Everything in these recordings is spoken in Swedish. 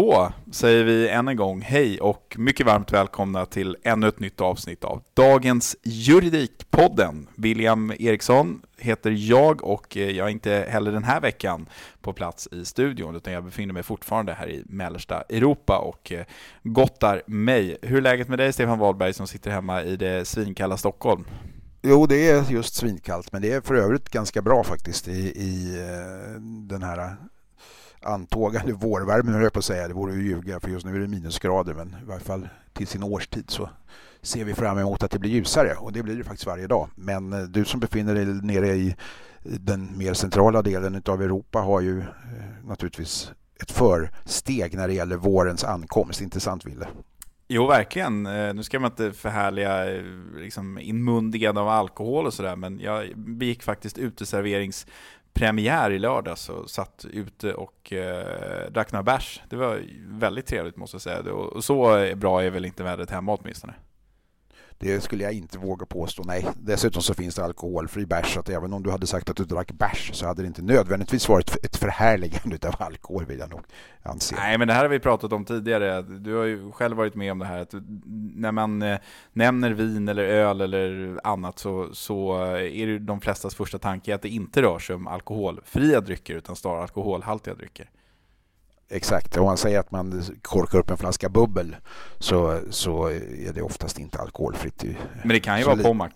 Då säger vi än en gång hej och mycket varmt välkomna till ännu ett nytt avsnitt av dagens Juridikpodden. William Eriksson heter jag och eh, jag är inte heller den här veckan på plats i studion utan jag befinner mig fortfarande här i mellersta Europa och eh, gottar mig. Hur är läget med dig Stefan Wahlberg som sitter hemma i det svinkalla Stockholm? Jo, det är just svinkallt, men det är för övrigt ganska bra faktiskt i, i eh, den här antågande vårvärmen, höll jag på att säga. Det vore ju ljuga, för just nu är det minusgrader, men i varje fall till sin årstid så ser vi fram emot att det blir ljusare och det blir det faktiskt varje dag. Men eh, du som befinner dig nere i den mer centrala delen av Europa har ju eh, naturligtvis ett försteg när det gäller vårens ankomst. Intressant, Ville? Jo, verkligen. Eh, nu ska man inte förhärliga liksom, inmundigande av alkohol och sådär, men jag begick faktiskt uteserverings premiär i lördags och satt ute och eh, drack några bärs. Det var väldigt trevligt måste jag säga. Och så bra är väl inte vädret hemma åtminstone. Det skulle jag inte våga påstå, nej. Dessutom så finns det alkoholfri bärs, så att även om du hade sagt att du drack bärs så hade det inte nödvändigtvis varit ett förhärligande av alkohol vill jag nog anse. Nej, men det här har vi pratat om tidigare. Du har ju själv varit med om det här, att när man eh, nämner vin eller öl eller annat så, så eh, är det de flestas första tanke att det inte rör sig om alkoholfria drycker utan snarare alkoholhaltiga drycker. Exakt, om man säger att man korkar upp en flaska bubbel så, så är det oftast inte alkoholfritt. Men det kan ju så vara Pommac.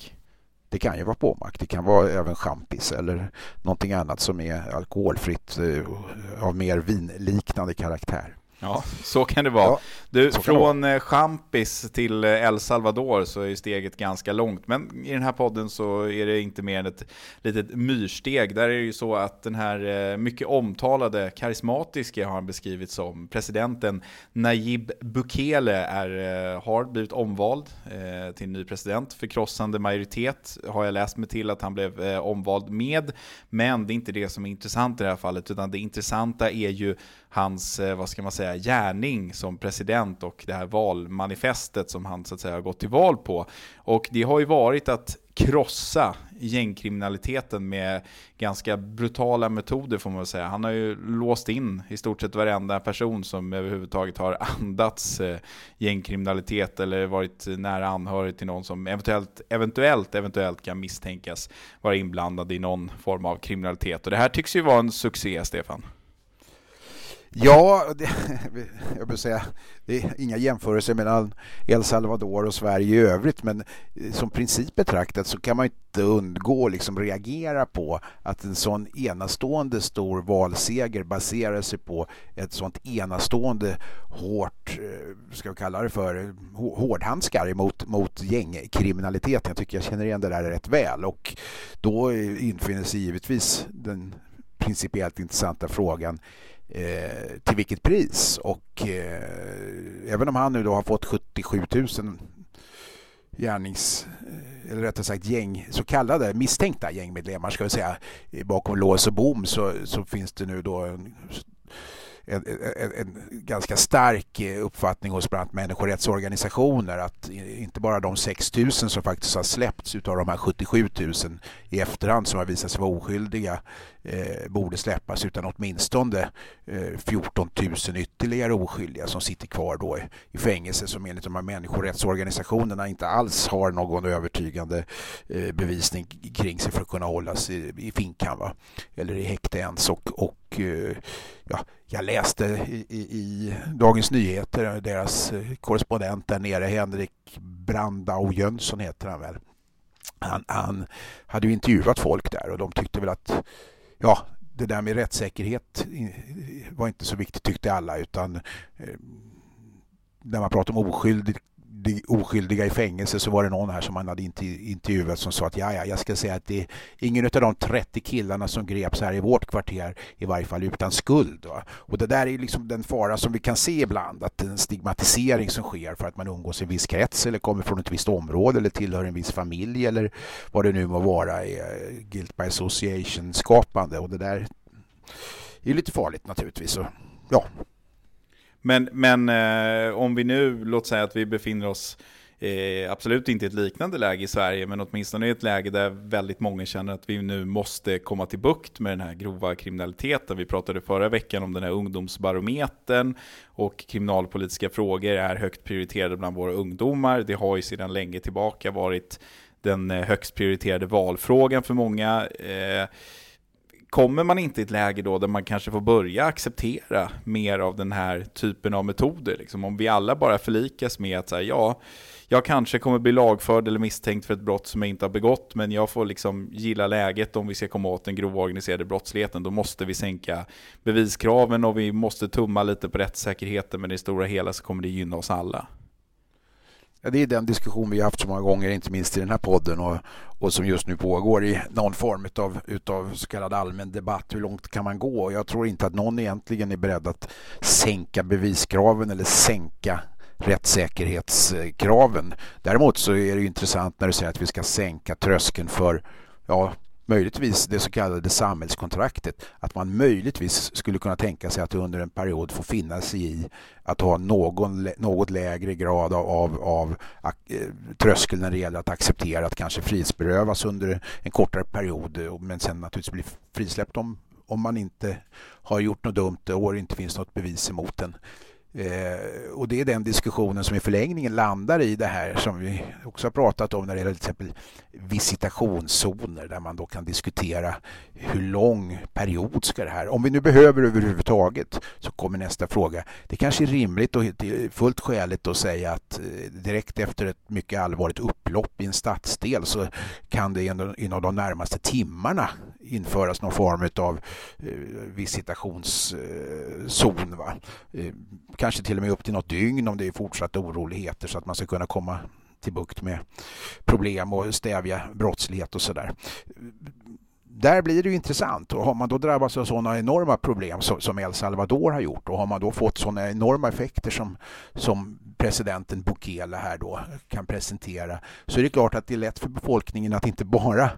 Det kan ju vara Pommac, det kan vara även champis eller någonting annat som är alkoholfritt eh, av mer vinliknande karaktär. Ja, så kan det vara. Ja, du, från. Eh, champis till eh, El Salvador så är steget ganska långt, men i den här podden så är det inte mer än ett litet myrsteg. Där är det ju så att den här eh, mycket omtalade, karismatiska har han beskrivits som, presidenten Nayib Bukele är, har blivit omvald till ny president. Förkrossande majoritet har jag läst mig till att han blev omvald med, men det är inte det som är intressant i det här fallet, utan det intressanta är ju hans, eh, vad ska man säga, gärning som president och det här valmanifestet som han så att säga har gått till val på. Och det har ju varit att krossa gängkriminaliteten med ganska brutala metoder får man väl säga. Han har ju låst in i stort sett varenda person som överhuvudtaget har andats eh, gängkriminalitet eller varit nära anhörig till någon som eventuellt, eventuellt, eventuellt kan misstänkas vara inblandad i någon form av kriminalitet. Och det här tycks ju vara en succé, Stefan. Ja, det, jag vill säga, det är inga jämförelser mellan El Salvador och Sverige i övrigt men eh, som princip betraktat så kan man inte undgå liksom reagera på att en sån enastående stor valseger baserar sig på ett sånt enastående hårt, eh, ska vi kalla det för, hårdhandskar mot, mot gängkriminaliteten. Jag tycker jag känner igen det där rätt väl och då eh, infinner sig givetvis den principiellt intressanta frågan eh, till vilket pris? Och eh, även om han nu då har fått 77 000 gärnings eh, eller rättare sagt gäng, så kallade misstänkta gängmedlemmar ska vi säga bakom lås och bom så, så finns det nu då en en, en, en, ganska stark eh, uppfattning hos bland annat människorättsorganisationer att inte bara de 6 000 som faktiskt har släppts utav de här 77 000 i efterhand som har visat sig vara oskyldiga eh, borde släppas utan åtminstone eh, 14 000 ytterligare oskyldiga som sitter kvar då i, i fängelse som enligt de här människorättsorganisationerna inte alls har någon övertygande eh, bevisning kring sig för att kunna hållas i, i finkan va? eller i häkte ens och, och eh, ja, jag läste i, i, i, Dagens Nyheter, deras eh, korrespondent där nere, Henrik Brandau Jönsson heter han väl. Han, han, hade ju intervjuat folk där och de tyckte väl att ja, det där med rättssäkerhet var inte så viktigt tyckte alla utan eh, när man pratar om oskyldigt oskyldiga i fängelse så var det någon här som han hade intervjuat som sa att ja, ja, jag ska säga att det är ingen av de 30 killarna som greps här i vårt kvarter i varje fall utan skuld. Va? Och det där är liksom den fara som vi kan se ibland, att en stigmatisering som sker för att man umgås i en viss krets eller kommer från ett visst område eller tillhör en viss familj eller vad det nu må vara är guilt by association skapande och det där är lite farligt naturligtvis. Så, ja, men, men eh, om vi nu, låt säga att vi befinner oss eh, absolut inte i ett liknande läge i Sverige, men åtminstone i ett läge där väldigt många känner att vi nu måste komma till bukt med den här grova kriminaliteten. Vi pratade förra veckan om den här ungdomsbarometern och kriminalpolitiska frågor är högt prioriterade bland våra ungdomar. Det har ju sedan länge tillbaka varit den eh, högst prioriterade valfrågan för många. Eh, kommer man inte i ett läge då där man kanske får börja acceptera mer av den här typen av metoder? Liksom om vi alla bara förlikas med att säga ja, jag kanske kommer bli lagförd eller misstänkt för ett brott som jag inte har begått, men jag får liksom gilla läget om vi ska komma åt den grova organiserade brottsligheten. Då måste vi sänka beviskraven och vi måste tumma lite på rättssäkerheten, men i det stora hela så kommer det gynna oss alla. Ja, det är den diskussion vi har haft så många gånger, inte minst i den här podden och, och som just nu pågår i någon form av utav så kallad allmän debatt. Hur långt kan man gå? Jag tror inte att någon egentligen är beredd att sänka beviskraven eller sänka rättssäkerhetskraven. Däremot så är det intressant när du säger att vi ska sänka tröskeln för ja, möjligtvis det så kallade samhällskontraktet. Att man möjligtvis skulle kunna tänka sig att under en period få finna sig i att ha någon, något lägre grad av, av, av eh, tröskel när det gäller att acceptera att kanske frihetsberövas under en kortare period eh, men sen naturligtvis bli frisläppt om, om man inte har gjort något dumt och det inte finns något bevis emot en. Eh, och det är den diskussionen som i förlängningen landar i det här som vi också har pratat om när det gäller till exempel visitationszoner där man då kan diskutera hur lång period ska det här... Om vi nu behöver överhuvudtaget så kommer nästa fråga. Det kanske är rimligt och fullt skäligt att säga att eh, direkt efter ett mycket allvarligt upplopp i en stadsdel så kan det inom de närmaste timmarna införas någon form av eh, visitationszon. Va? Eh, kanske till och med upp till något dygn om det är fortsatta oroligheter så att man ska kunna komma till bukt med problem och stävja brottslighet och sådär. Där blir det ju intressant och har man då drabbats av sådana enorma problem som El Salvador har gjort och har man då fått sådana enorma effekter som, som presidenten Bukele här då kan presentera så är det klart att det är lätt för befolkningen att inte bara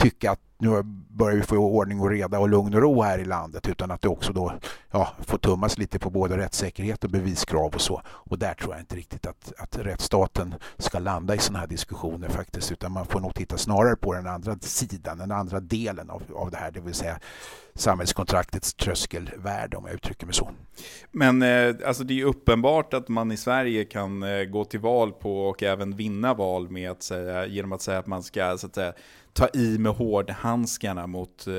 tycka att nu börjar vi få ordning och reda och lugn och ro här i landet utan att det också då ja, får tummas lite på både rättssäkerhet och beviskrav och så. Och där tror jag inte riktigt att, att rättsstaten ska landa i sådana här diskussioner faktiskt utan man får nog titta snarare på den andra sidan, den andra delen av, av det här, det vill säga samhällskontraktets tröskelvärde om jag uttrycker mig så. Men eh, alltså det är uppenbart att man i Sverige kan eh, gå till val på och även vinna val med att säga, genom att säga att man ska så att säga, ta i med hårdhandskarna mot eh,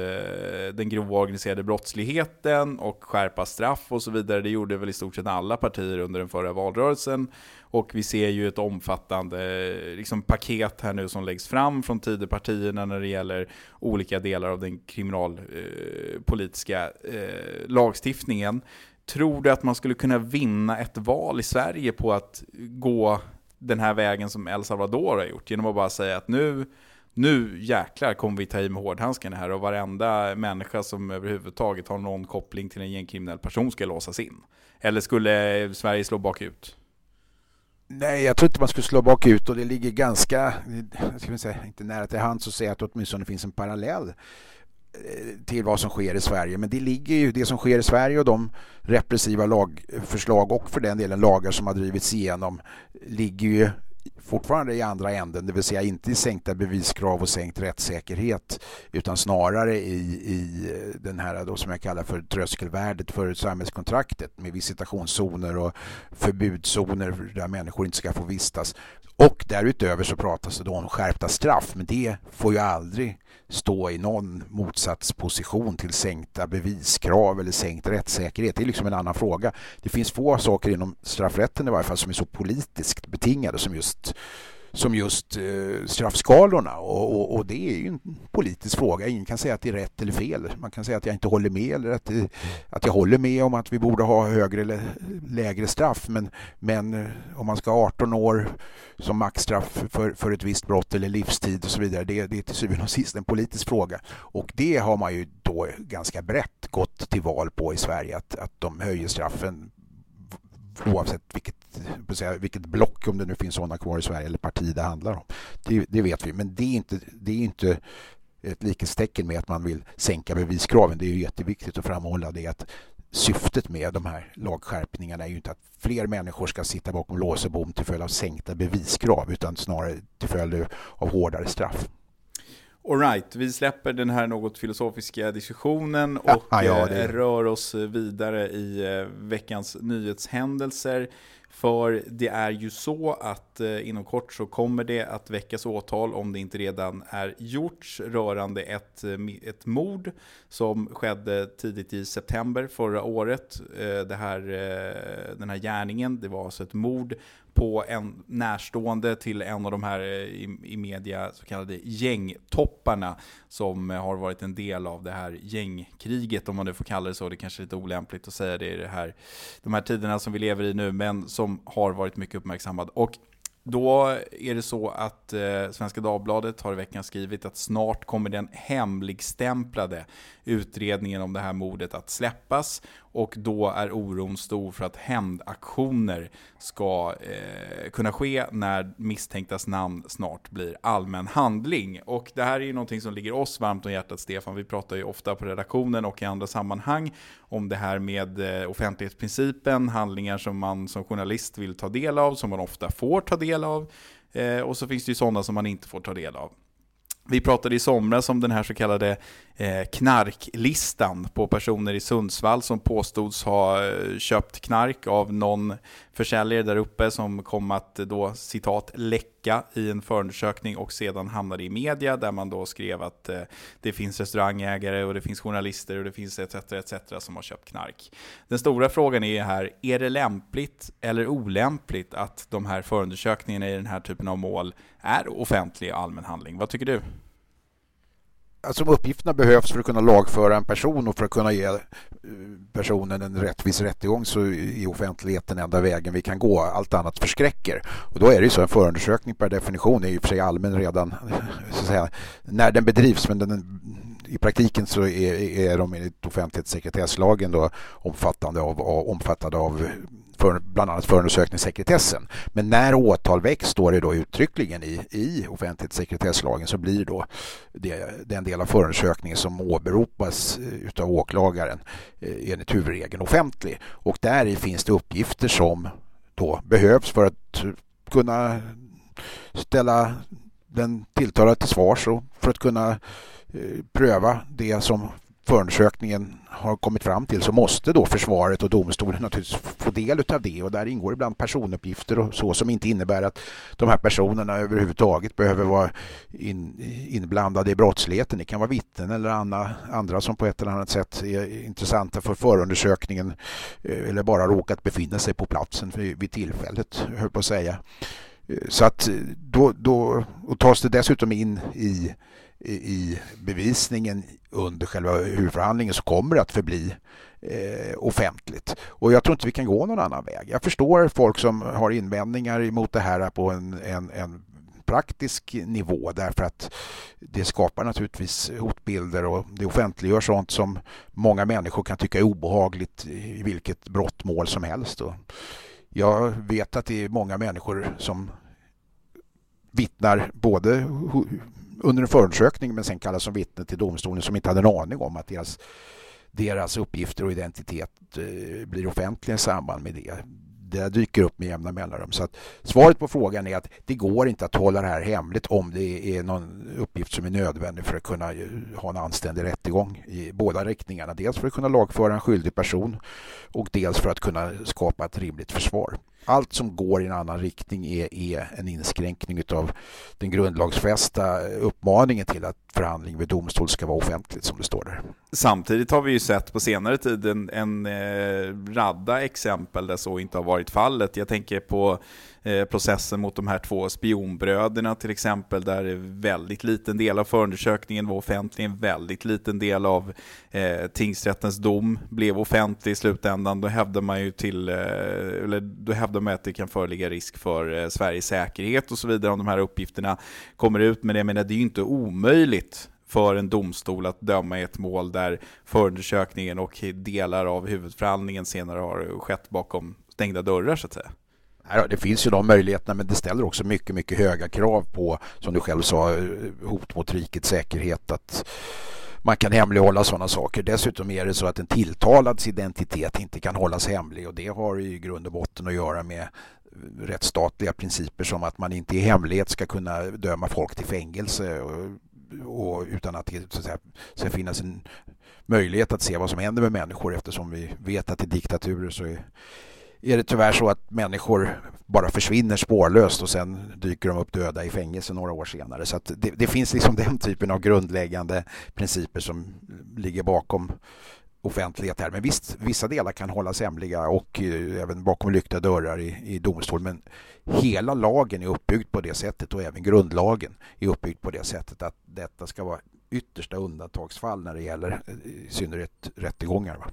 den grova organiserade brottsligheten och skärpa straff och så vidare. Det gjorde väl i stort sett alla partier under den förra valrörelsen. Och vi ser ju ett omfattande eh, liksom, paket här nu som läggs fram från Tidöpartierna när det gäller olika delar av den kriminalpolitiska eh, eh, lagstiftningen. Tror du att man skulle kunna vinna ett val i Sverige på att gå den här vägen som El Salvador har gjort? Genom att bara säga att nu, nu jäklar kommer vi ta i med hårdhandskarna här och varenda människa som överhuvudtaget har någon koppling till en gängkriminell person ska låsas in. Eller skulle eh, Sverige slå bakut? Nej, jag tror inte man skulle slå bakut och det ligger ganska, eh, ska säga, inte nära till hands att säga att det åtminstone finns en parallell eh, till vad som sker i Sverige. Men det ligger ju, det som sker i Sverige och de repressiva lagförslag och för den delen lagar som har drivits igenom ligger ju fortfarande i andra änden, det vill säga inte i sänkta beviskrav och sänkt rättssäkerhet utan snarare i, i den här då som jag kallar för tröskelvärdet för samhällskontraktet med visitationszoner och förbudszoner där människor inte ska få vistas. Och därutöver så pratas det då om skärpta straff men det får ju aldrig stå i någon motsatsposition till sänkta beviskrav eller sänkt rättssäkerhet. Det är liksom en annan fråga. Det finns få saker inom straffrätten i varje fall som är så politiskt betingade som just som just eh, straffskalorna och, och, och, det är ju en politisk fråga. Ingen kan säga att det är rätt eller fel. Man kan säga att jag inte håller med eller att, eh, att jag håller med om att vi borde ha högre eller lägre straff. Men, men eh, om man ska ha 18 år som maxstraff för, för ett visst brott eller livstid och så vidare. Det, det är till syvende och sist en politisk fråga. Och det har man ju då ganska brett gått till val på i Sverige att, att de höjer straffen oavsett vilket, vilket block, om det nu finns sådana kvar i Sverige, eller parti det handlar om. Det, det vet vi, men det är inte, det är inte ett likhetstecken med att man vill sänka beviskraven. Det är ju jätteviktigt att framhålla det att syftet med de här lagskärpningarna är ju inte att fler människor ska sitta bakom lås och bom till följd av sänkta beviskrav utan snarare till följd av hårdare straff. Alright, vi släpper den här något filosofiska diskussionen och ja, ja, det... Eh, rör oss vidare i eh, veckans nyhetshändelser. För det är ju så att eh, inom kort så kommer det att väckas åtal, om det inte redan är gjorts, rörande ett, ett mord som skedde tidigt i september förra året. det här, den här gärningen, det var alltså ett mord på en närstående till en av de här eh, i, i media så kallade gängtopparna som eh, har varit en del av det här gängkriget, om man nu får kalla det så. Det kanske är lite olämpligt att säga det i det här, de här tiderna som vi lever i nu, men som har varit mycket uppmärksammad. Och då är det så att eh, Svenska Dagbladet har i veckan skrivit att snart kommer den hemligstämplade utredningen om det här mordet att släppas och då är oron stor för att hämndaktioner ska eh, kunna ske när misstänktas namn snart blir allmän handling. Och det här är ju någonting som ligger oss varmt om hjärtat, Stefan. Vi pratar ju ofta på redaktionen och i andra sammanhang om det här med eh, offentlighetsprincipen, handlingar som man som journalist vill ta del av, som man ofta får ta del av. Eh, och så finns det ju sådana som man inte får ta del av. Vi pratade i somras om den här så kallade Eh, knarklistan på personer i Sundsvall som påstods ha eh, köpt knark av någon försäljare där uppe som kom att eh, då citat läcka i en förundersökning och sedan hamnade i media där man då skrev att det finns restaurangägare och det finns journalister och det finns etc. etc. som har köpt knark. Den stora frågan är här, är det lämpligt eller olämpligt att de här förundersökningarna i den här typen av mål är offentlig allmän handling? Vad tycker du? Alltså uppgifterna behövs för att kunna lagföra en person och för att kunna ge eh, personen en rättvis rättegång så är offentligheten enda vägen vi kan gå. Allt annat förskräcker. Och då är det ju så en förundersökning per definition är i och för sig allmän redan så att säga, när den bedrivs men den, i praktiken så är, är de enligt offentlighetssekretesslagen då omfattande av, omfattade av för, bland annat förundersökningssekretessen. Men när åtal väcks står det då uttryckligen i, i offentlighetssekretesslagen så blir då det, den del av förundersökningen som åberopas eh, utav åklagaren eh, enligt huvudregeln offentlig. Och där finns det uppgifter som då behövs för att kunna ställa den tilltalade till svars och för att kunna eh, pröva det som förundersökningen har kommit fram till så måste då försvaret och domstolen naturligtvis få del av det och där ingår ibland personuppgifter och så som inte innebär att de här personerna överhuvudtaget behöver vara in, inblandade i brottsligheten. Det kan vara vittnen eller andra, andra som på ett eller annat sätt är intressanta för förundersökningen eh, eller bara råkat befinna sig på platsen vid tillfället, höll på att säga. Eh, så att eh, då, då och tas det dessutom in i i bevisningen under själva huvudförhandlingen så kommer det att förbli eh, offentligt. Och jag tror inte vi kan gå någon annan väg. Jag förstår folk som har invändningar emot det här på en, en, en praktisk nivå därför att det skapar naturligtvis hotbilder och det offentliggör sånt som många människor kan tycka är obehagligt i vilket brottmål som helst. Och jag vet att det är många människor som vittnar både under en förundersökning men sen kallas som vittne till domstolen som inte hade en aning om att deras, deras uppgifter och identitet eh, blir offentliga i samband med det. Det dyker upp med jämna mellanrum. Så att svaret på frågan är att det går inte att hålla det här hemligt om det är någon uppgift som är nödvändig för att kunna eh, ha en anständig rättegång i båda riktningarna. Dels för att kunna lagföra en skyldig person och dels för att kunna skapa ett rimligt försvar allt som går i en annan riktning är, är en inskränkning av den grundlagsfästa uppmaningen till att förhandling vid domstol ska vara offentligt som det står där. Samtidigt har vi ju sett på senare tid en, en eh, radda exempel där så inte har varit fallet. Jag tänker på eh, processen mot de här två spionbröderna till exempel, där väldigt liten del av förundersökningen var offentlig, en väldigt liten del av eh, tingsrättens dom blev offentlig i slutändan. Då hävdar man ju till, eh, eller då hävdar man att det kan föreligga risk för eh, Sveriges säkerhet och så vidare om de här uppgifterna kommer ut. Men jag menar, det är ju inte omöjligt för en domstol att döma i ett mål där förundersökningen och delar av huvudförhandlingen senare har skett bakom stängda dörrar så att säga. Det finns ju de möjligheterna men det ställer också mycket, mycket höga krav på, som du själv sa, hot mot rikets säkerhet. att man kan hemlighålla sådana saker. Dessutom är det så att en tilltalads identitet inte kan hållas hemlig och det har i grund och botten att göra med rättsstatliga principer som att man inte i hemlighet ska kunna döma folk till fängelse och, och utan att det så att säga, ska finnas en möjlighet att se vad som händer med människor eftersom vi vet att i diktaturer så är är det tyvärr så att människor bara försvinner spårlöst och sen dyker de upp döda i fängelse några år senare. Så det, det, finns liksom den typen av grundläggande principer som ligger bakom offentlighet här. Men visst, vissa delar kan hållas hemliga och eh, även bakom lyckta dörrar i, i domstol. Men hela lagen är uppbyggd på det sättet och även grundlagen är uppbyggd på det sättet att detta ska vara yttersta undantagsfall när det gäller eh, i synnerhet rättegångar. Va?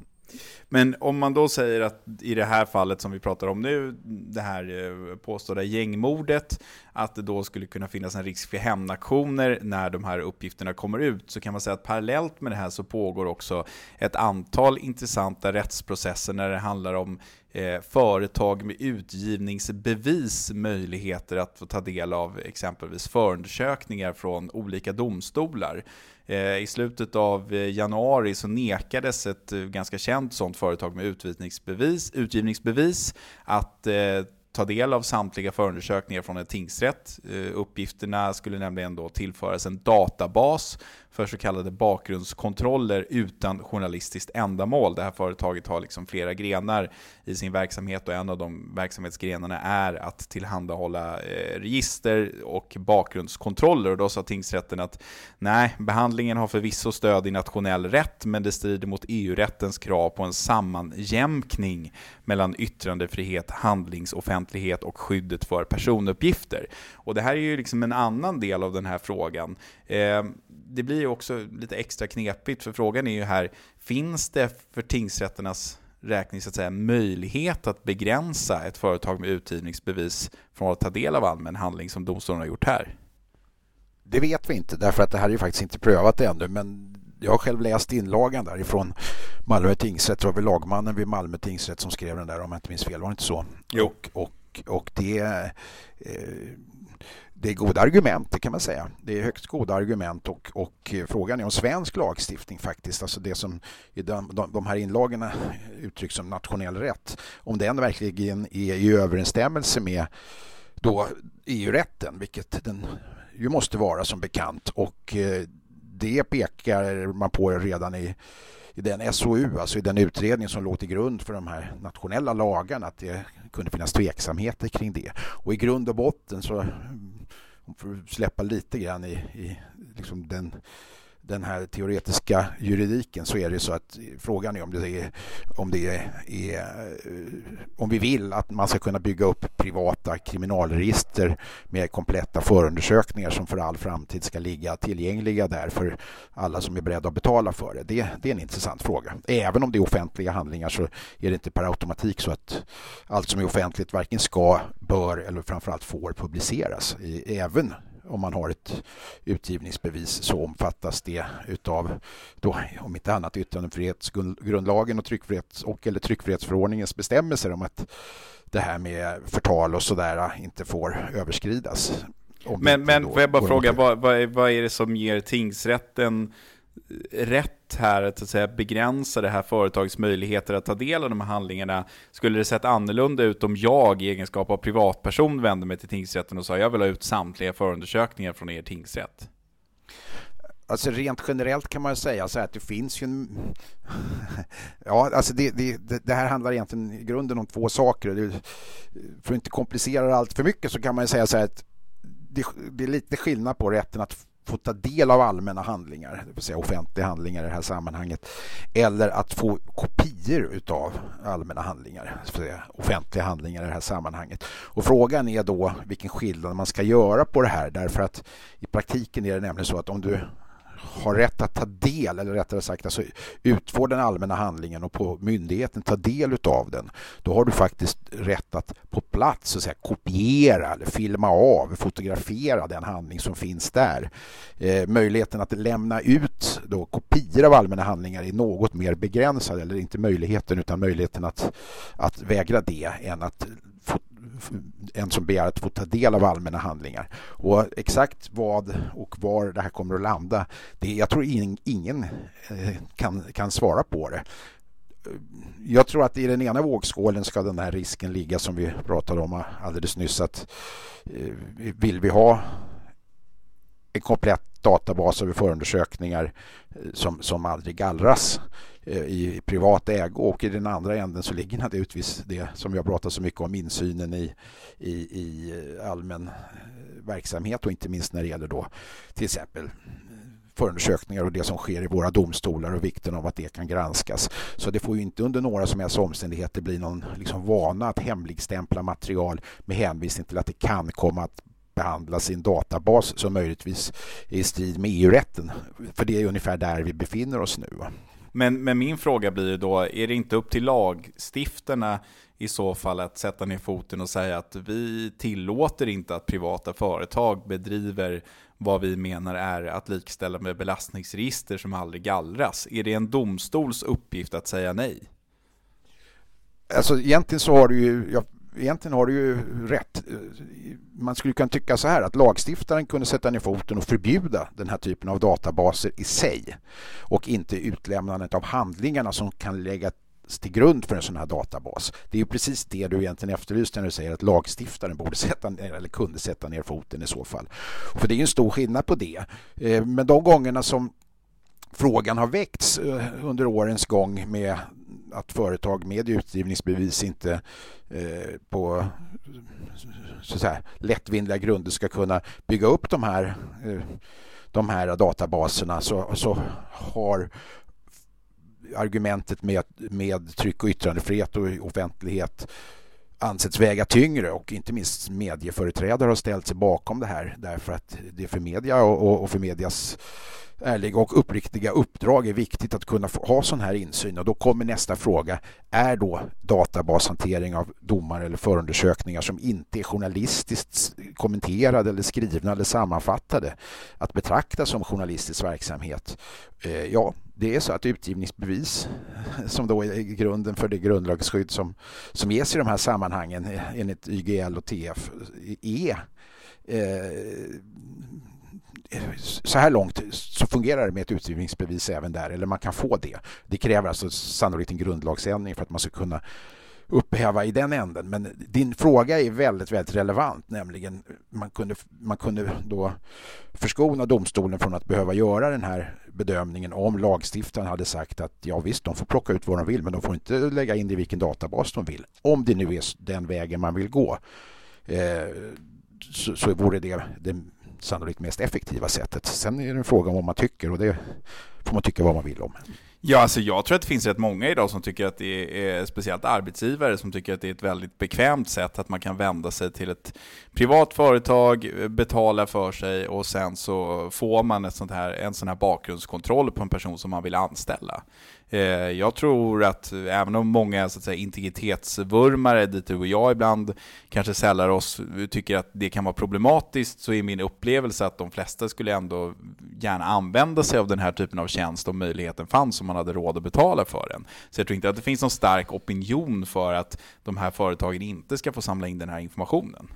Men om man då säger att i det här fallet som vi pratar om nu, det här eh, påstådda gängmordet, att det då skulle kunna finnas en risk för hämndaktioner när de här uppgifterna kommer ut, så kan man säga att parallellt med det här så pågår också ett antal intressanta rättsprocesser när det handlar om eh, företag med utgivningsbevis möjligheter att få ta del av exempelvis förundersökningar från olika domstolar. Eh, I slutet av eh, januari så nekades ett eh, ganska känt sådant företag med utgivningsbevis, utgivningsbevis att ta del av samtliga förundersökningar från en tingsrätt. Uppgifterna skulle nämligen då tillföras en databas för så kallade bakgrundskontroller utan journalistiskt ändamål. Det här företaget har liksom flera grenar i sin verksamhet och en av de verksamhetsgrenarna är att tillhandahålla eh, register och bakgrundskontroller. Och då sa tingsrätten att nej, behandlingen har förvisso stöd i nationell rätt, men det strider mot EU-rättens krav på en sammanjämkning mellan yttrandefrihet, handlingsoffentlighet och skyddet för personuppgifter. Och det här är ju liksom en annan del av den här frågan. Eh, det blir också lite extra knepigt, för frågan är ju här, finns det för tingsrätternas räkning så att säga, möjlighet att begränsa ett företag med utgivningsbevis från att ta del av allmän handling som domstolen har gjort här? Det vet vi inte, därför att det här är ju faktiskt inte prövat ännu, men jag har själv läst inlagan därifrån Malmö tingsrätt. Det var väl lagmannen vid Malmö tingsrätt som skrev den där om jag inte minns fel. Var det inte så? Jo. Och, och, och det, eh, det är goda argument, det kan man säga. Det är högst goda argument och, och eh, frågan är om svensk lagstiftning faktiskt, alltså det som i de, de, de här inlagorna uttrycks som nationell rätt, om den verkligen är i överensstämmelse med då EU-rätten, vilket den ju måste vara som bekant. Och eh, det pekar man på redan i i den SOU, alltså i den utredning som låg till grund för de här nationella lagarna, att det kunde finnas tveksamheter kring det. Och i grund och botten så, för får släppa lite grann i, i liksom den den här teoretiska juridiken så är det så att frågan är om det är, om det är, eh, om vi vill att man ska kunna bygga upp privata kriminalregister med kompletta förundersökningar som för all framtid ska ligga tillgängliga där för alla som är beredda att betala för det. Det, det är en intressant fråga. Även om det är offentliga handlingar så är det inte per automatik så att allt som är offentligt varken ska, bör eller framförallt får publiceras. Även om man har ett utgivningsbevis så omfattas det utav, då, om inte annat, yttrandefrihetsgrundlagen och, tryckfrihets och eller tryckfrihetsförordningens bestämmelser om att det här med förtal och sådär inte får överskridas. Men, men får jag bara fråga, vad, vad, är, vad är det som ger tingsrätten rätt här att, att säga, begränsa det här företagets möjligheter att ta del av de här handlingarna? Skulle det sett annorlunda ut om jag i egenskap av privatperson vände mig till tingsrätten och sa jag vill ha ut samtliga förundersökningar från er tingsrätt? Alltså rent generellt kan man säga så här att det finns ju en... Ja, alltså det, det, det, här handlar egentligen i grunden om två saker. för att inte komplicera allt för mycket så kan man säga så här att det, det är lite skillnad på rätten att få ta del av allmänna handlingar, det vill säga offentliga handlingar i det här sammanhanget, eller att få kopior utav allmänna handlingar, säga, offentliga handlingar i det här sammanhanget. Och frågan är då vilken skillnad man ska göra på det här, därför att i praktiken är det nämligen så att om du har rätt att ta del, eller rättare sagt alltså utfå den allmänna handlingen och på myndigheten ta del utav den, då har du faktiskt rätt att på plats så att säga, kopiera eller filma av, fotografera den handling som finns där. Eh, möjligheten att lämna ut då kopior av allmänna handlingar är något mer begränsad, eller inte möjligheten utan möjligheten att, att vägra det än att en som begär att få ta del av allmänna handlingar. Och exakt vad och var det här kommer att landa, det, jag tror ingen, ingen eh, kan, kan svara på det. Jag tror att i den ena vågskålen ska den här risken ligga som vi pratade om alldeles nyss att eh, vill vi ha en komplett databas över förundersökningar eh, som, som aldrig gallras Eh, i privat ägo och i den andra änden så ligger naturligtvis det som jag pratar så mycket om insynen i, i, i eh, allmän eh, verksamhet och inte minst när det gäller då till exempel förundersökningar och det som sker i våra domstolar och vikten av att det kan granskas. Så det får ju inte under några som helst omständigheter bli någon liksom vana att hemligstämpla material med hänvisning till att det kan komma att behandlas i en databas som möjligtvis är i strid med EU-rätten. För det är ungefär där vi befinner oss nu. Men, men min fråga blir då, är det inte upp till lagstiftarna i så fall att sätta ner foten och säga att vi tillåter inte att privata företag bedriver vad vi menar är att likställa med belastningsregister som aldrig gallras. Är det en domstols uppgift att säga nej? Alltså egentligen så har du ju, jag egentligen har du ju rätt. Man skulle kunna tycka så här att lagstiftaren kunde sätta ner foten och förbjuda den här typen av databaser i sig och inte utlämnandet av handlingarna som kan läggas till grund för en sån här databas. Det är ju precis det du egentligen efterlyste när du säger att lagstiftaren borde sätta ner, eller kunde sätta ner foten i så fall. För det är ju en stor skillnad på det. Eh, men de gångerna som frågan har väckts eh, under årens gång med att företag med utgivningsbevis inte eh, på så att säga, lättvindiga grunder ska kunna bygga upp de här, eh, de här databaserna så, så har argumentet med, med tryck och yttrandefrihet och offentlighet ansetts väga tyngre och inte minst medieföreträdare har ställt sig bakom det här därför att det är för media och, och för medias ärliga och uppriktiga uppdrag är viktigt att kunna ha sån här insyn och då kommer nästa fråga. Är då databashantering av domar eller förundersökningar som inte är journalistiskt kommenterade eller skrivna eller sammanfattade att betrakta som journalistisk verksamhet? Eh, ja, det är så att utgivningsbevis som då är grunden för det grundlagsskydd som, som ges i de här sammanhangen eh, enligt YGL och TF är eh, så här långt så fungerar det med ett utgivningsbevis även där, eller man kan få det. Det kräver alltså sannolikt en grundlagsändring för att man ska kunna upphäva i den änden. Men din fråga är väldigt, väldigt relevant, nämligen man kunde, man kunde då förskona domstolen från att behöva göra den här bedömningen om lagstiftaren hade sagt att ja visst, de får plocka ut vad de vill men de får inte lägga in det i vilken databas de vill. Om det nu är den vägen man vill gå eh, så, så vore det det sannolikt mest effektiva sättet. Sen är det en fråga om vad man tycker och det får man tycka vad man vill om. Ja, alltså jag tror att det finns rätt många idag som tycker att det är, speciellt arbetsgivare, som tycker att det är ett väldigt bekvämt sätt att man kan vända sig till ett privat företag, betala för sig och sen så får man ett sånt här, en sån här bakgrundskontroll på en person som man vill anställa. Eh, jag tror att även om många så att säga, integritetsvurmare, dit du och jag ibland kanske sällar oss, tycker att det kan vara problematiskt, så är min upplevelse att de flesta skulle ändå gärna använda sig av den här typen av tjänst om möjligheten fanns, om man hade råd att betala för den. Så jag tror inte att det finns någon stark opinion för att de här företagen inte ska få samla in den här informationen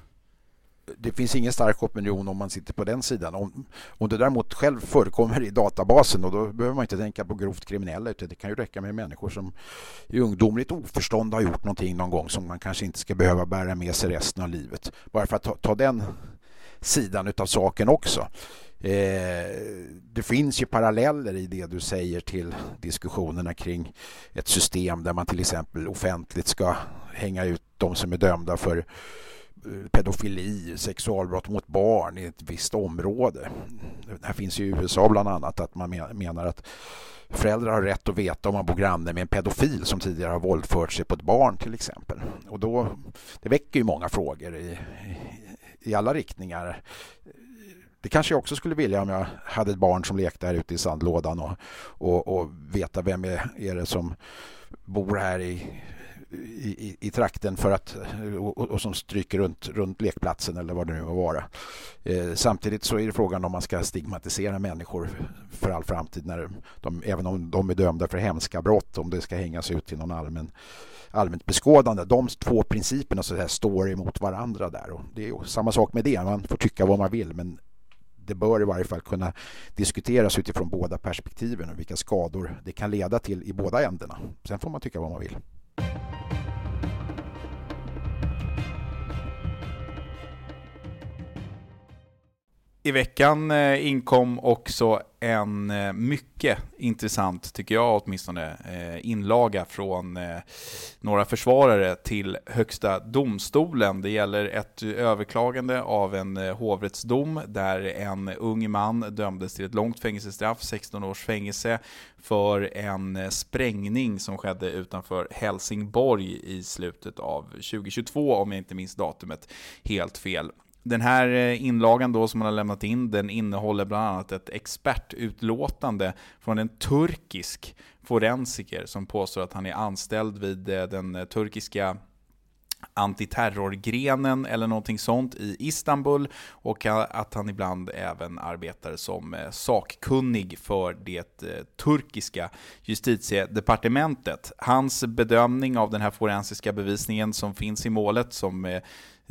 det finns ingen stark opinion om man sitter på den sidan. Om, om det däremot själv förekommer i databasen och då behöver man inte tänka på grovt kriminella utan det kan ju räcka med människor som i ungdomligt oförstånd har gjort någonting någon gång som man kanske inte ska behöva bära med sig resten av livet. Bara för att ta, ta den sidan av saken också. Eh, det finns ju paralleller i det du säger till diskussionerna kring ett system där man till exempel offentligt ska hänga ut de som är dömda för pedofili, sexualbrott mot barn i ett visst område. Det här finns i USA bland annat att man menar att föräldrar har rätt att veta om man bor granne med en pedofil som tidigare har våldfört sig på ett barn till exempel. Och då, det väcker ju många frågor i, i alla riktningar. Det kanske jag också skulle vilja om jag hade ett barn som lekte här ute i sandlådan och, och, och veta vem är, är det som bor här i i, i, trakten för att, och, och, som stryker runt, runt lekplatsen eller vad det nu må vara. Eh, samtidigt så är det frågan om man ska stigmatisera människor för all framtid, när de, även om de är dömda för hemska brott, om det ska hängas ut till någon allmän allmänt beskådande. De två principerna så här står emot varandra där. Och det är samma sak med det. Man får tycka vad man vill men det bör i varje fall kunna diskuteras utifrån båda perspektiven och vilka skador det kan leda till i båda ändarna. Sen får man tycka vad man vill. I veckan eh, inkom också en eh, mycket intressant, tycker jag åtminstone, eh, inlaga från några försvarare till Högsta domstolen. Det gäller ett överklagande av en hovrättsdom där en ung man dömdes till ett långt fängelsestraff, 16 års fängelse, för en sprängning som skedde utanför Helsingborg i slutet av 2022, om jag inte minns datumet helt fel. Den här eh, inlagan då som man har lämnat in, den innehåller bland annat ett expertutlåtande från en turkisk forensiker som påstår att han är anställd vid eh, den turkiska antiterrorgrenen eller någonting sånt i Istanbul och att han ibland även arbetar som eh, sakkunnig för det turkiska justitiedepartementet. Hans bedömning av den här forensiska bevisningen som finns i målet som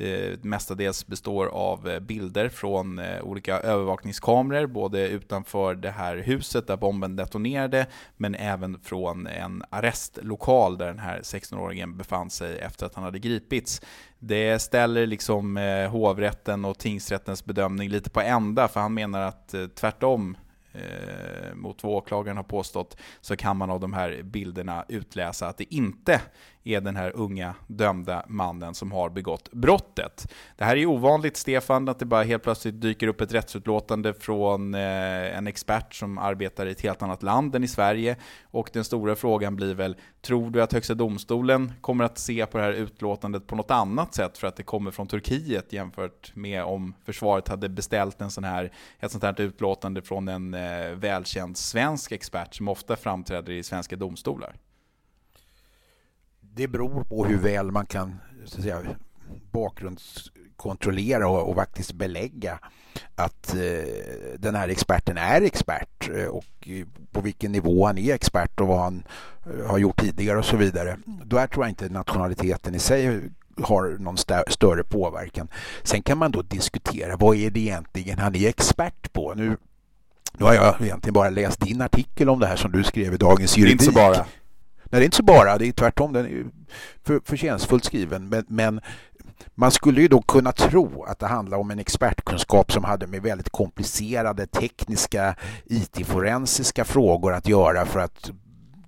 Eh, mestadels består av eh, bilder från eh, olika övervakningskameror, både utanför det här huset där bomben detonerade, men även från en arrestlokal där den här 16-åringen befann sig efter att han hade gripits. Det ställer liksom hovrätten och tingsrättens bedömning lite på ända, för han menar att tvärtom eh, mot vad åklagaren har påstått, så kan man av de här bilderna utläsa att det inte är den här unga dömda mannen som har begått brottet. Det här är ovanligt, Stefan, att det bara helt plötsligt dyker upp ett rättsutlåtande från eh, en expert som arbetar i ett helt annat land än i Sverige. Och den stora frågan blir väl, tror du att Högsta domstolen kommer att se på det här utlåtandet på något annat sätt för att det kommer från Turkiet jämfört med om försvaret hade beställt en sån här, ett sånt här utlåtande från en eh, välkänd svensk expert som ofta framträder i svenska domstolar? det beror på hur väl man kan så att säga, bakgrundskontrollera och, och faktiskt belägga att eh, den här experten är expert eh, och eh, på vilken nivå han är expert och vad han eh, har gjort tidigare och så vidare. Då tror jag inte nationaliteten i sig har någon st större påverkan. Sen kan man då diskutera vad är det egentligen han är expert på. Nu, nu har jag egentligen bara läst din artikel om det här som du skrev i Dagens Juridik. Inte så bara. det är inte så bara, det är tvärtom, den är ju för, förtjänstfullt skriven. Men, men man skulle ju då kunna tro att det handlar om en expertkunskap som hade med väldigt komplicerade tekniska IT-forensiska frågor att göra för att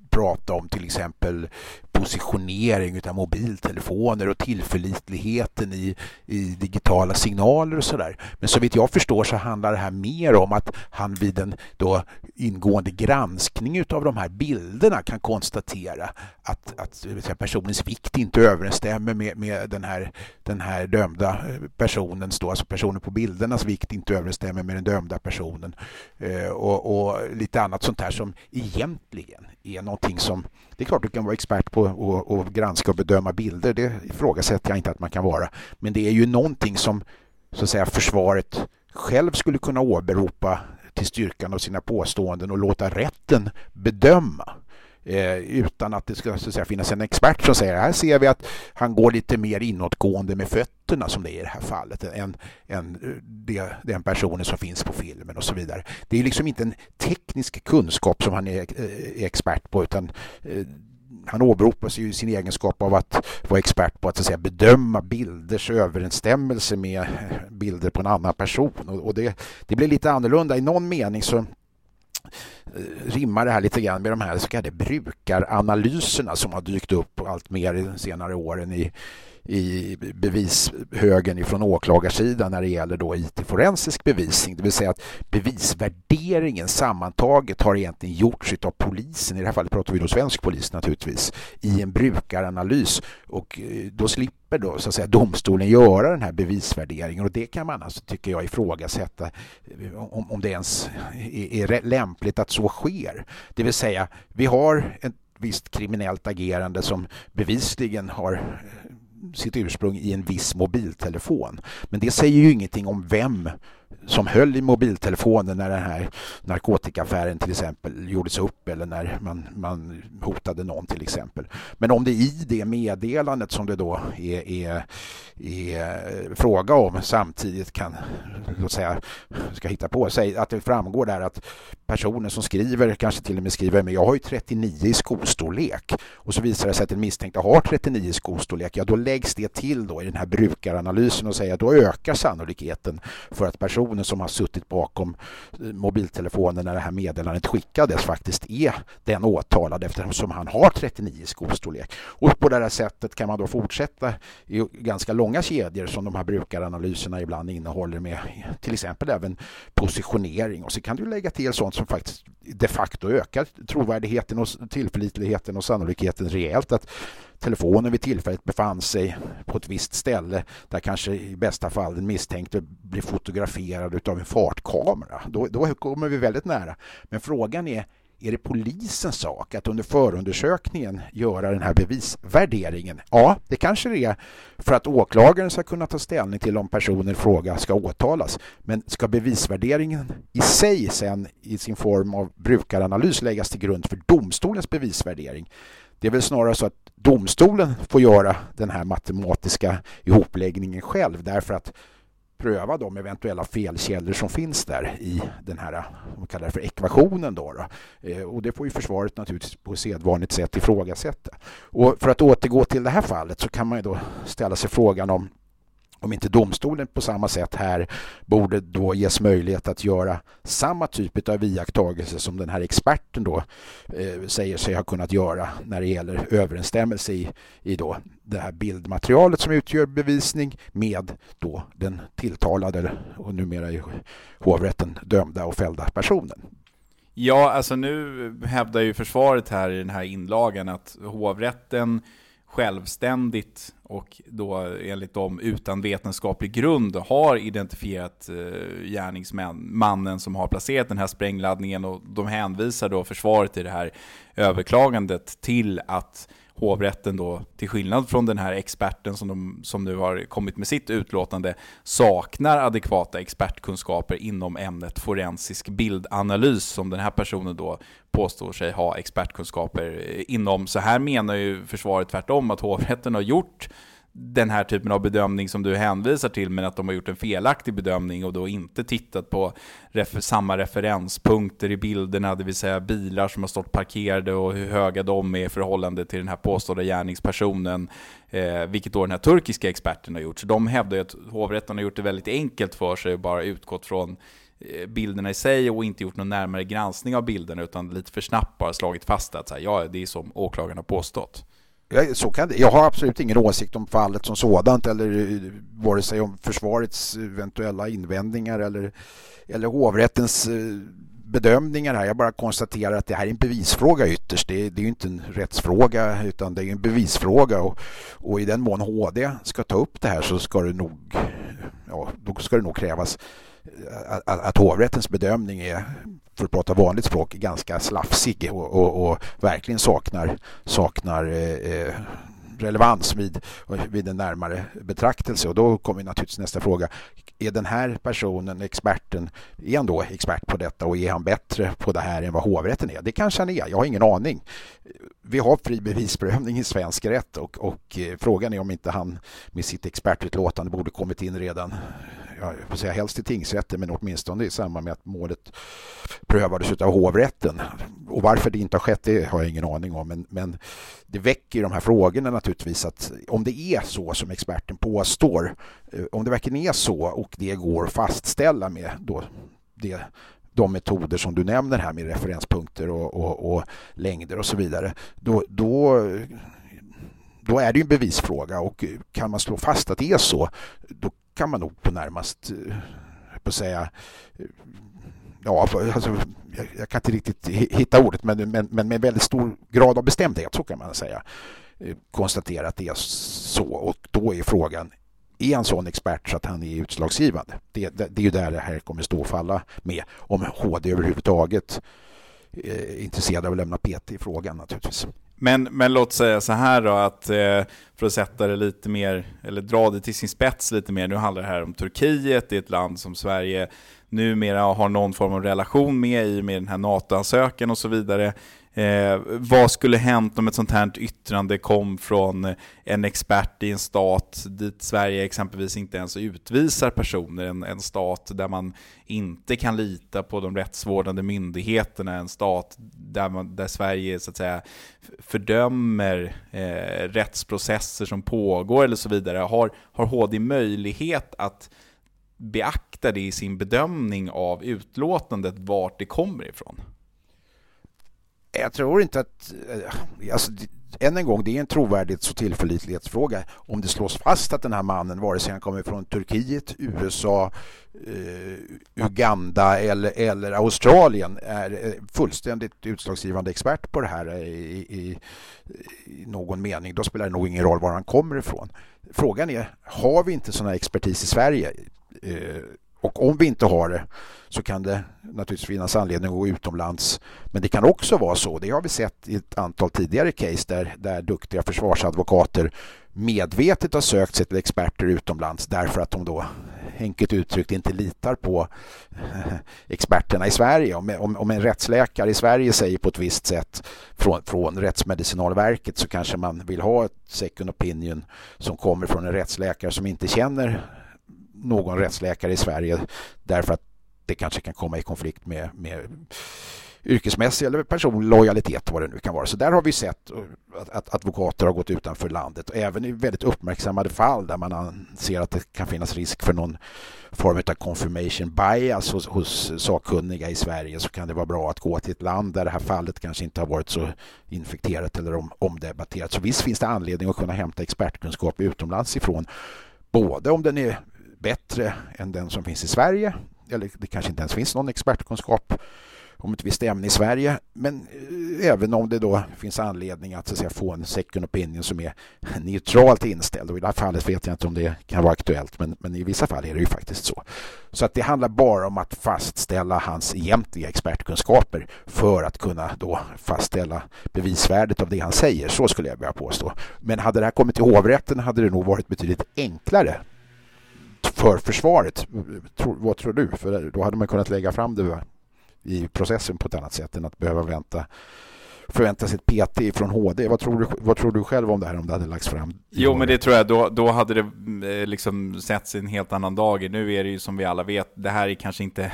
prata om till exempel positionering av mobiltelefoner och tillförlitligheten i, i digitala signaler och sådär. Men så vitt jag förstår så handlar det här mer om att han vid en då ingående granskning av de här bilderna kan konstatera att, att eh, personens vikt inte överensstämmer med, med den, här, den här dömda eh, personens, då, alltså personen på bildernas vikt inte överensstämmer med den dömda personen eh, och, och lite annat sånt här som egentligen är någonting som det är klart du kan vara expert på att granska och bedöma bilder. Det ifrågasätter jag inte att man kan vara. Men det är ju någonting som så att säga, försvaret själv skulle kunna åberopa till styrkan av sina påståenden och låta rätten bedöma. Eh, utan att det ska så att säga, finnas en expert som säger här ser vi att han går lite mer inåtgående med fötterna som det är i det här fallet än, än eh, det, den personen som finns på filmen och så vidare. Det är liksom inte en teknisk kunskap som han är, är expert på utan eh, han åberopar sig i sin egenskap av att vara expert på att, så att säga, bedöma bilders överensstämmelse med eh, bilder på en annan person. Och, det, det blir lite annorlunda. I någon mening så rimmar det här lite grann med de här så kallade brukaranalyserna som har dykt upp allt mer de senare åren i, i bevishögen ifrån åklagarsidan när det gäller då IT-forensisk bevisning. Det vill säga att bevisvärderingen sammantaget har egentligen gjorts av polisen, i det här fallet pratar vi då svensk polis naturligtvis, i en brukaranalys och eh, då slipper då så att säga domstolen göra den här bevisvärderingen och det kan man alltså, tycker jag, ifrågasätta eh, om, om det ens är, är lämpligt att så sker. Det vill säga, vi har ett visst kriminellt agerande som bevisligen har eh, sitt ursprung i en viss mobiltelefon. Men det säger ju ingenting om vem som höll i mobiltelefonen när den här narkotikaaffären till exempel gjordes upp eller när man, man hotade någon till exempel. Men om det i det meddelandet som det då är, är, är fråga om samtidigt kan, låt säga, ska hitta på sig, att det framgår där att personen som skriver kanske till och med skriver men jag har ju 39 i skostorlek och så visar det sig att den misstänkte har 39 i skostorlek, ja då läggs det till då i den här brukaranalysen och säger att då ökar sannolikheten för att personen personen som har suttit bakom eh, mobiltelefonen när det här meddelandet skickades faktiskt är den åtalade eftersom han har 39 skostorlek. Och på det här sättet kan man då fortsätta i ganska långa kedjor som de här brukaranalyserna ibland innehåller med till exempel även positionering och så kan du lägga till sånt som faktiskt de facto ökar trovärdigheten och tillförlitligheten och sannolikheten rejält att telefonen vid tillfället befann sig på ett visst ställe där kanske i bästa fall den misstänkte blir fotograferad av en fartkamera. Då, då kommer vi väldigt nära. Men frågan är är det polisens sak att under förundersökningen göra den här bevisvärderingen? Ja, det kanske det är för att åklagaren ska kunna ta ställning till om personen i fråga ska åtalas. Men ska bevisvärderingen i sig sen i sin form av brukaranalys läggas till grund för domstolens bevisvärdering? Det är väl snarare så att domstolen får göra den här matematiska ihopläggningen själv därför att pröva de eventuella felkällor som finns där i den här vad kallar det för ekvationen. Då, då. Eh, och det får ju försvaret naturligtvis på sedvanligt sätt ifrågasätta. Och för att återgå till det här fallet så kan man ju då ställa sig frågan om om inte domstolen på samma sätt här borde då ges möjlighet att göra samma typ av iakttagelse som den här experten då eh, säger sig ha kunnat göra när det gäller överensstämmelse i, i då det här bildmaterialet som utgör bevisning med då den tilltalade och numera i hovrätten dömda och fällda personen. Ja, alltså nu hävdar ju försvaret här i den här inlagan att hovrätten självständigt och då enligt dem utan vetenskaplig grund har identifierat eh, gärningsmannen som har placerat den här sprängladdningen och de hänvisar då försvaret i det här överklagandet till att hovrätten då, till skillnad från den här experten som, de, som nu har kommit med sitt utlåtande, saknar adekvata expertkunskaper inom ämnet forensisk bildanalys, som den här personen då påstår sig ha expertkunskaper eh, inom. Så här menar ju försvaret tvärtom att hovrätten har gjort den här typen av bedömning som du hänvisar till, men att de har gjort en felaktig bedömning och då inte tittat på refer samma referenspunkter i bilderna, det vill säga bilar som har stått parkerade och hur höga de är i förhållande till den här påstådda gärningspersonen, eh, vilket då den här turkiska experten har gjort. Så de hävdar ju att hovrätten har gjort det väldigt enkelt för sig och bara utgått från eh, bilderna i sig och inte gjort någon närmare granskning av bilderna utan lite för snabbt bara slagit fast att så här, ja, det är som åklagaren har så kan det. Jag har absolut ingen åsikt om fallet som sådant eller eh, vare sig om försvarets eventuella invändningar eller, eller hovrättens eh, bedömningar här. Jag bara konstaterar att det här är en bevisfråga ytterst. Det är, det är ju inte en rättsfråga utan det är en bevisfråga och, och i den mån HD ska ta upp det här så ska det nog, ja, då ska det nog krävas eh, att, att hovrättens bedömning är för att prata vanligt språk, ganska slafsig och, och, och verkligen saknar, saknar eh, eh relevans vid, vid en närmare betraktelse. Och då kommer naturligtvis nästa fråga. Är den här personen, experten, är han då expert på detta och är han bättre på det här än vad hovrätten är? Det kanske han är, jag har ingen aning. Vi har fri bevisprövning i svensk rätt och, och eh, frågan är om inte han med sitt expertutlåtande borde kommit in redan jag får säga helst i tingsrätten men åtminstone i samband med att målet prövades av hovrätten. Och varför det inte har skett det har jag ingen aning om men, men det väcker de här frågorna naturligtvis att om det är så som experten påstår, eh, om det verkligen är så och det går att fastställa med då det de metoder som du nämner här med referenspunkter och, och, och längder och så vidare, då, då, då är det en bevisfråga och kan man slå fast att det är så, då kan man nog på närmast, eh, på säga, eh, ja, alltså, jag, jag, kan inte riktigt hitta ordet, men, men, men med väldigt stor grad av bestämdhet, så kan man säga, eh, konstatera att det är så. Och då är frågan, är han sån expert så att han är utslagsgivande? Det, det, det är ju där det här kommer stå och falla med, om HD överhuvudtaget är intresserad av att lämna PT i frågan naturligtvis. Men, men låt säga så här då, att eh, för att sätta det lite mer, eller dra det till sin spets lite mer, nu handlar det här om Turkiet, det är ett land som Sverige numera har någon form av relation med i och med den här NATO-ansökan och så vidare. Eh, vad skulle hänt om ett sånt här yttrande kom från eh, en expert i en stat dit Sverige exempelvis inte ens utvisar personer, en, en stat där man inte kan lita på de rättsvårdande myndigheterna, en stat där, man, där Sverige så att säga fördömer eh, rättsprocesser som pågår eller så vidare. Har, har HD möjlighet att beakta det i sin bedömning av utlåtandet, vart det kommer ifrån? Jag tror inte att... Eh, alltså, än en gång, det är en trovärdighets och tillförlitlighetsfråga. Om det slås fast att den här mannen, vare sig han kommer från Turkiet, USA, eh, Uganda eller, eller Australien, är eh, fullständigt utslagsgivande expert på det här eh, i, i, i, någon mening, då spelar det nog ingen roll var han kommer ifrån. Frågan är, har vi inte sådana expertis i Sverige? Eh, och om vi inte har det så kan det naturligtvis finnas anledning att gå utomlands. Men det kan också vara så, det har vi sett i ett antal tidigare case där, där duktiga försvarsadvokater medvetet har sökt sig till experter utomlands därför att de då enkelt uttryckt inte litar på eh, experterna i Sverige. Om, om, om en rättsläkare i Sverige säger på ett visst sätt från, från Rättsmedicinalverket så kanske man vill ha ett second opinion som kommer från en rättsläkare som inte känner någon rättsläkare i Sverige därför att det kanske kan komma i konflikt med, med yrkesmässig eller personlig lojalitet vad det nu kan vara. Så där har vi sett eh, att advokater har gått utanför landet. Även i väldigt uppmärksammade fall där man ser att det kan finnas risk för någon form av confirmation bias hos, hos sakkunniga i Sverige så kan det vara bra att gå till ett land där det här fallet kanske inte har varit så infekterat eller om, omdebatterat. Så visst finns det anledning att kunna hämta expertkunskap utomlands ifrån. Både om den är bättre än den som finns i Sverige. Eller det kanske inte ens finns någon expertkunskap om ett visst ämne i Sverige. Men eh, även om det då finns anledning att, så att säga, få en second opinion som är neutralt inställd. Och I det här fallet vet jag inte om det kan vara aktuellt men, men i vissa fall är det ju faktiskt så. Så att det handlar bara om att fastställa hans egentliga expertkunskaper för att kunna då fastställa bevisvärdet av det han säger. Så skulle jag vilja påstå. Men hade det här kommit till hovrätten hade det nog varit betydligt enklare för försvaret. vad tror du? För då hade man kunnat lägga fram det i processen på ett annat sätt än att behöva vänta förvänta sig ett PT från HD. Vad tror, du, vad tror du själv om det här om det hade lagts fram? Jo, men det tror jag. Då, då hade det eh, liksom setts en helt annan dag. Nu är det ju som vi alla vet, det här är kanske inte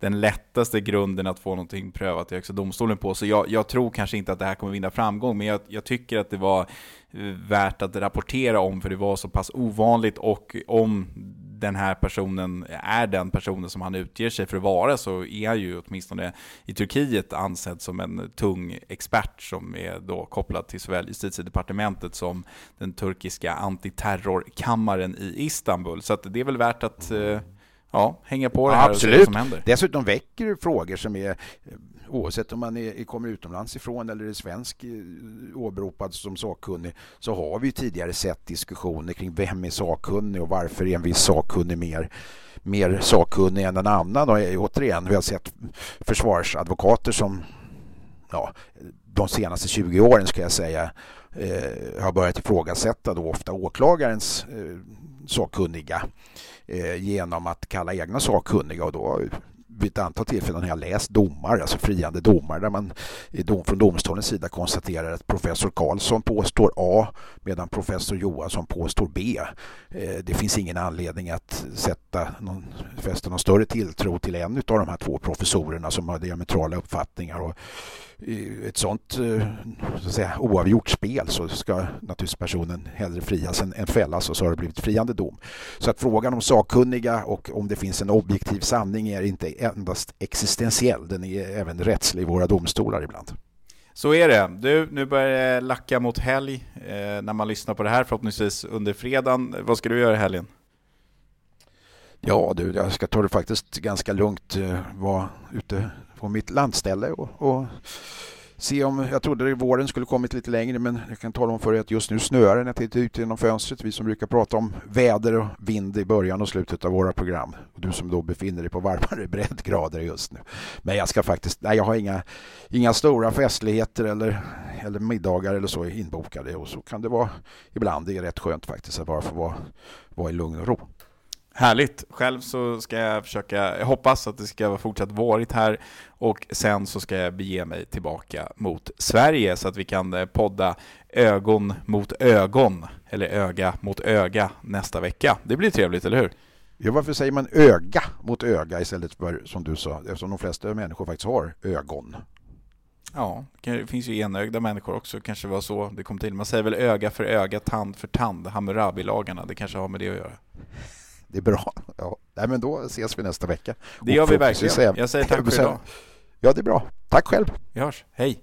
den lättaste grunden att få någonting prövat i Högsta domstolen på. Så jag, jag, tror kanske inte att det här kommer vinna framgång, men jag, jag, tycker att det var eh, värt att rapportera om, för det var så pass ovanligt och om den här personen är den personen som han utger sig för att vara så är han ju åtminstone i Turkiet ansedd som en tung expert som är då kopplad till såväl justitiedepartementet som den turkiska antiterrorkammaren i Istanbul. Så det är väl värt att eh, ja, hänga på det här Absolut. och se vad som händer. Dessutom väcker frågor som är oavsett om man är, kommer utomlands ifrån eller är svensk eh, åberopad som sakkunnig så har vi tidigare sett diskussioner kring vem är sakkunnig och varför är en viss sakkunnig mer mer sakkunnig än en annan. Och eh, återigen, vi har sett försvarsadvokater som ja, de senaste 20 åren ska jag säga eh, har börjat ifrågasätta då ofta åklagarens eh, sakkunniga eh, genom att kalla egna sakkunniga och då vid ett antal tillfällen har jag läst domar, alltså friande domar där man i dom, från domstolens sida konstaterar att professor Karlsson påstår A medan professor Johansson påstår B. Eh, det finns ingen anledning att sätta någon, fästa någon större tilltro till en av de här två professorerna som har diametrala uppfattningar. Och i ett sånt eh, så att säga, oavgjort spel så ska naturligtvis personen hellre frias än, än fällas och så har det blivit friande dom. Så att frågan om sakkunniga och om det finns en objektiv sanning är inte endast existentiell, den är även rättslig i våra domstolar ibland. Så är det. Du, nu börjar det lacka mot helg eh, när man lyssnar på det här förhoppningsvis under fredagen. Vad ska du göra i helgen? Ja du, jag ska ta det faktiskt ganska lugnt. Eh, vara ute på mitt landställe och, och se om, jag trodde att våren skulle kommit lite längre men jag kan tala om för er att just nu snöar det när jag tittar ut genom fönstret. Vi som brukar prata om väder och vind i början och slutet av våra program. Och du som då befinner dig på varmare breddgrader just nu. Men jag ska faktiskt, nej jag har inga, inga stora festligheter eller, eller middagar eller så inbokade och så kan det vara ibland. Det är rätt skönt faktiskt att bara få vara, vara i lugn och ro. Härligt! Själv så ska jag försöka, jag hoppas att det ska vara fortsatt vårigt här och sen så ska jag bege mig tillbaka mot Sverige så att vi kan eh, podda ögon mot ögon, eller öga mot öga nästa vecka. Det blir trevligt, eller hur? Ja, varför säger man öga mot öga istället för som du sa, eftersom de flesta människor faktiskt har ögon? Ja, det finns ju enögda människor också, kanske var så det kom till. Man säger väl öga för öga, tand för tand, Hammurabi-lagarna, det kanske har med det att göra. Det är bra. Ja. Nej, men då ses vi nästa vecka. Det gör vi verkligen. Jag säger tack för idag. Ja, det är bra. Tack själv. Vi hörs. Hej.